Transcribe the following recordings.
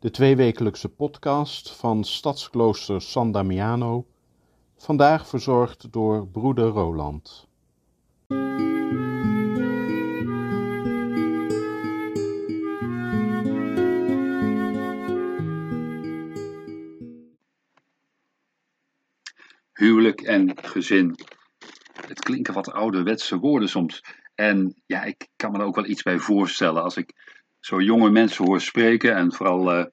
de tweewekelijkse podcast van Stadsklooster San Damiano, vandaag verzorgd door broeder Roland. Huwelijk en gezin. Het klinken wat ouderwetse woorden soms. En ja, ik kan me er ook wel iets bij voorstellen als ik zo jonge mensen hoor spreken en vooral uh,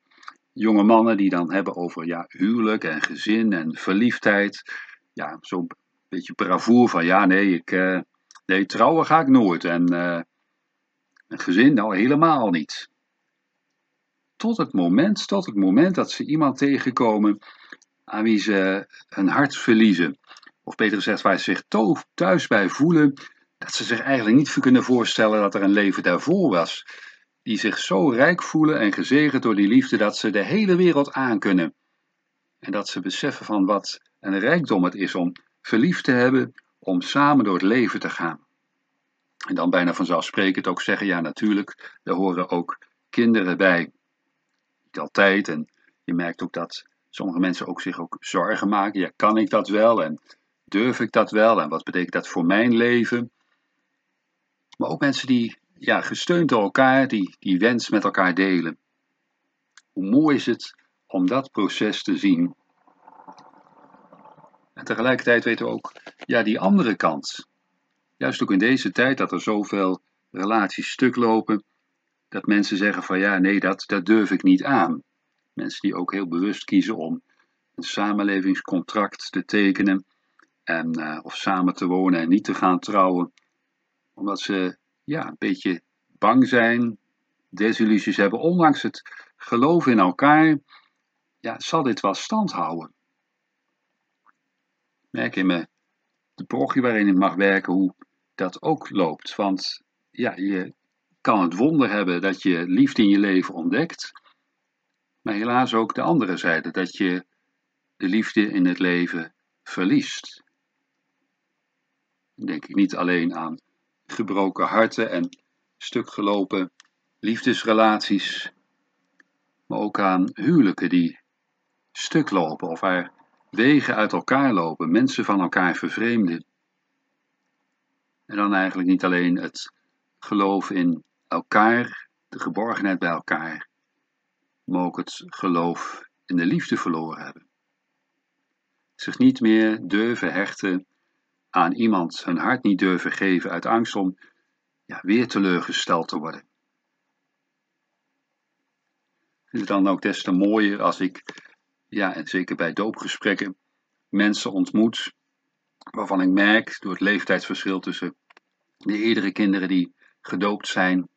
jonge mannen die dan hebben over ja, huwelijk en gezin en verliefdheid. Ja, zo'n beetje bravoer van ja, nee, ik, uh, nee, trouwen ga ik nooit en uh, een gezin nou helemaal niet. Tot het moment, tot het moment dat ze iemand tegenkomen aan wie ze hun hart verliezen. Of beter gezegd, waar ze zich thuis bij voelen dat ze zich eigenlijk niet kunnen voorstellen dat er een leven daarvoor was. Die zich zo rijk voelen en gezegend door die liefde dat ze de hele wereld aankunnen. En dat ze beseffen van wat een rijkdom het is om verliefd te hebben, om samen door het leven te gaan. En dan bijna vanzelfsprekend ook zeggen, ja natuurlijk, er horen ook kinderen bij. Niet altijd, en je merkt ook dat sommige mensen ook zich ook zorgen maken. Ja, kan ik dat wel en durf ik dat wel en wat betekent dat voor mijn leven? Maar ook mensen die ja, gesteund door elkaar, die die wens met elkaar delen. Hoe mooi is het om dat proces te zien. En tegelijkertijd weten we ook, ja, die andere kant. Juist ook in deze tijd dat er zoveel relaties stuk lopen, dat mensen zeggen van ja, nee, dat, dat durf ik niet aan. Mensen die ook heel bewust kiezen om een samenlevingscontract te tekenen en, uh, of samen te wonen en niet te gaan trouwen omdat ze ja, een beetje bang zijn, desillusies hebben. Ondanks het geloof in elkaar, ja, zal dit wel stand houden. Merk in me de parochie waarin ik mag werken hoe dat ook loopt. Want ja, je kan het wonder hebben dat je liefde in je leven ontdekt. Maar helaas ook de andere zijde, dat je de liefde in het leven verliest. Denk ik niet alleen aan gebroken harten en stuk gelopen liefdesrelaties, maar ook aan huwelijken die stuk lopen of waar wegen uit elkaar lopen, mensen van elkaar vervreemden. En dan eigenlijk niet alleen het geloof in elkaar, de geborgenheid bij elkaar, maar ook het geloof in de liefde verloren hebben. Zich niet meer durven hechten aan iemand hun hart niet durven geven uit angst om ja, weer teleurgesteld te worden. Ik vind het dan ook des te mooier als ik, ja, en zeker bij doopgesprekken, mensen ontmoet waarvan ik merk door het leeftijdsverschil tussen de eerdere kinderen die gedoopt zijn,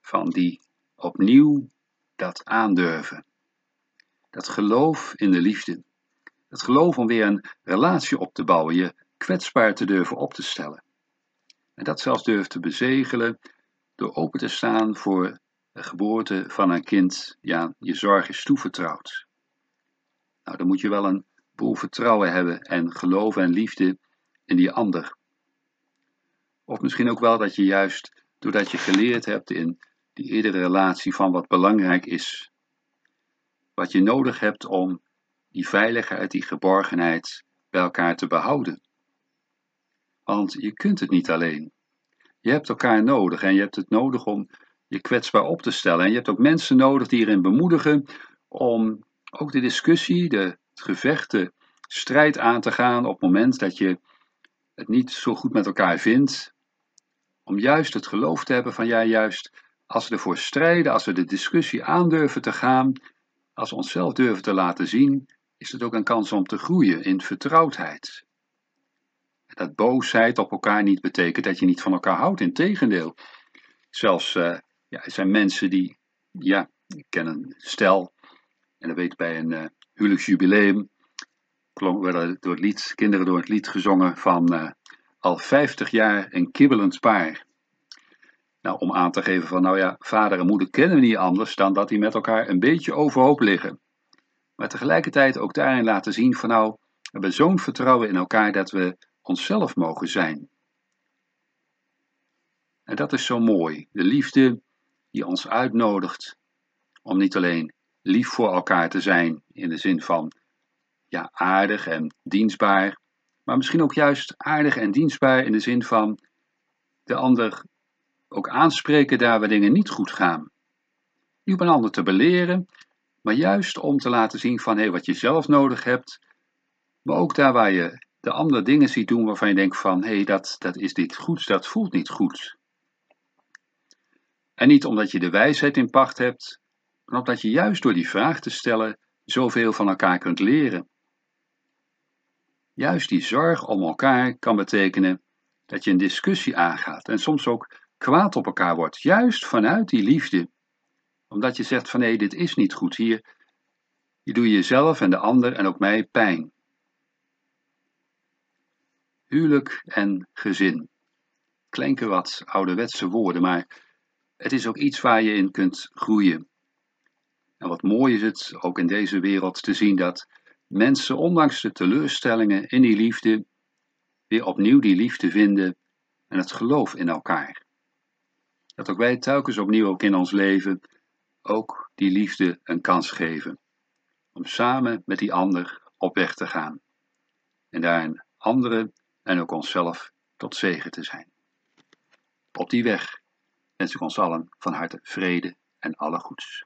van die opnieuw dat aandurven. Dat geloof in de liefde. Dat geloof om weer een relatie op te bouwen, je kwetsbaar te durven op te stellen. En dat zelfs durft te bezegelen door open te staan voor de geboorte van een kind. Ja, je zorg is toevertrouwd. Nou, dan moet je wel een boel vertrouwen hebben en geloof en liefde in die ander. Of misschien ook wel dat je juist, doordat je geleerd hebt in die eerdere relatie van wat belangrijk is, wat je nodig hebt om die veiligheid, die geborgenheid bij elkaar te behouden. Want je kunt het niet alleen. Je hebt elkaar nodig en je hebt het nodig om je kwetsbaar op te stellen. En je hebt ook mensen nodig die erin bemoedigen om ook de discussie, de, het gevecht, de strijd aan te gaan op het moment dat je het niet zo goed met elkaar vindt. Om juist het geloof te hebben van ja, juist als we ervoor strijden, als we de discussie aandurven te gaan, als we onszelf durven te laten zien, is het ook een kans om te groeien in vertrouwdheid dat boosheid op elkaar niet betekent dat je niet van elkaar houdt. Integendeel. Zelfs, uh, ja, er zijn mensen die, ja, ik een stel, en dat weet bij een uh, huwelijksjubileum, werden door het lied, kinderen door het lied gezongen van uh, al 50 jaar een kibbelend paar. Nou, om aan te geven van, nou ja, vader en moeder kennen we niet anders dan dat die met elkaar een beetje overhoop liggen. Maar tegelijkertijd ook daarin laten zien van, nou, we hebben zo'n vertrouwen in elkaar dat we onszelf mogen zijn. En dat is zo mooi. De liefde die ons uitnodigt om niet alleen lief voor elkaar te zijn in de zin van ja, aardig en dienstbaar, maar misschien ook juist aardig en dienstbaar in de zin van de ander ook aanspreken daar waar dingen niet goed gaan. Niet op een ander te beleren, maar juist om te laten zien van hé, wat je zelf nodig hebt, maar ook daar waar je de andere dingen ziet doen waarvan je denkt van hé, hey, dat, dat is niet goed, dat voelt niet goed. En niet omdat je de wijsheid in pacht hebt, maar omdat je juist door die vraag te stellen zoveel van elkaar kunt leren. Juist die zorg om elkaar kan betekenen dat je een discussie aangaat en soms ook kwaad op elkaar wordt, juist vanuit die liefde. Omdat je zegt van nee, dit is niet goed hier. Je doet jezelf en de ander en ook mij pijn. Huwelijk en gezin. Klinken wat ouderwetse woorden, maar het is ook iets waar je in kunt groeien. En wat mooi is het, ook in deze wereld, te zien dat mensen, ondanks de teleurstellingen in die liefde, weer opnieuw die liefde vinden en het geloof in elkaar. Dat ook wij telkens opnieuw ook in ons leven ook die liefde een kans geven. Om samen met die ander op weg te gaan. En daarin anderen en ook onszelf tot zegen te zijn. Op die weg wens ik ons allen van harte vrede en alle goeds.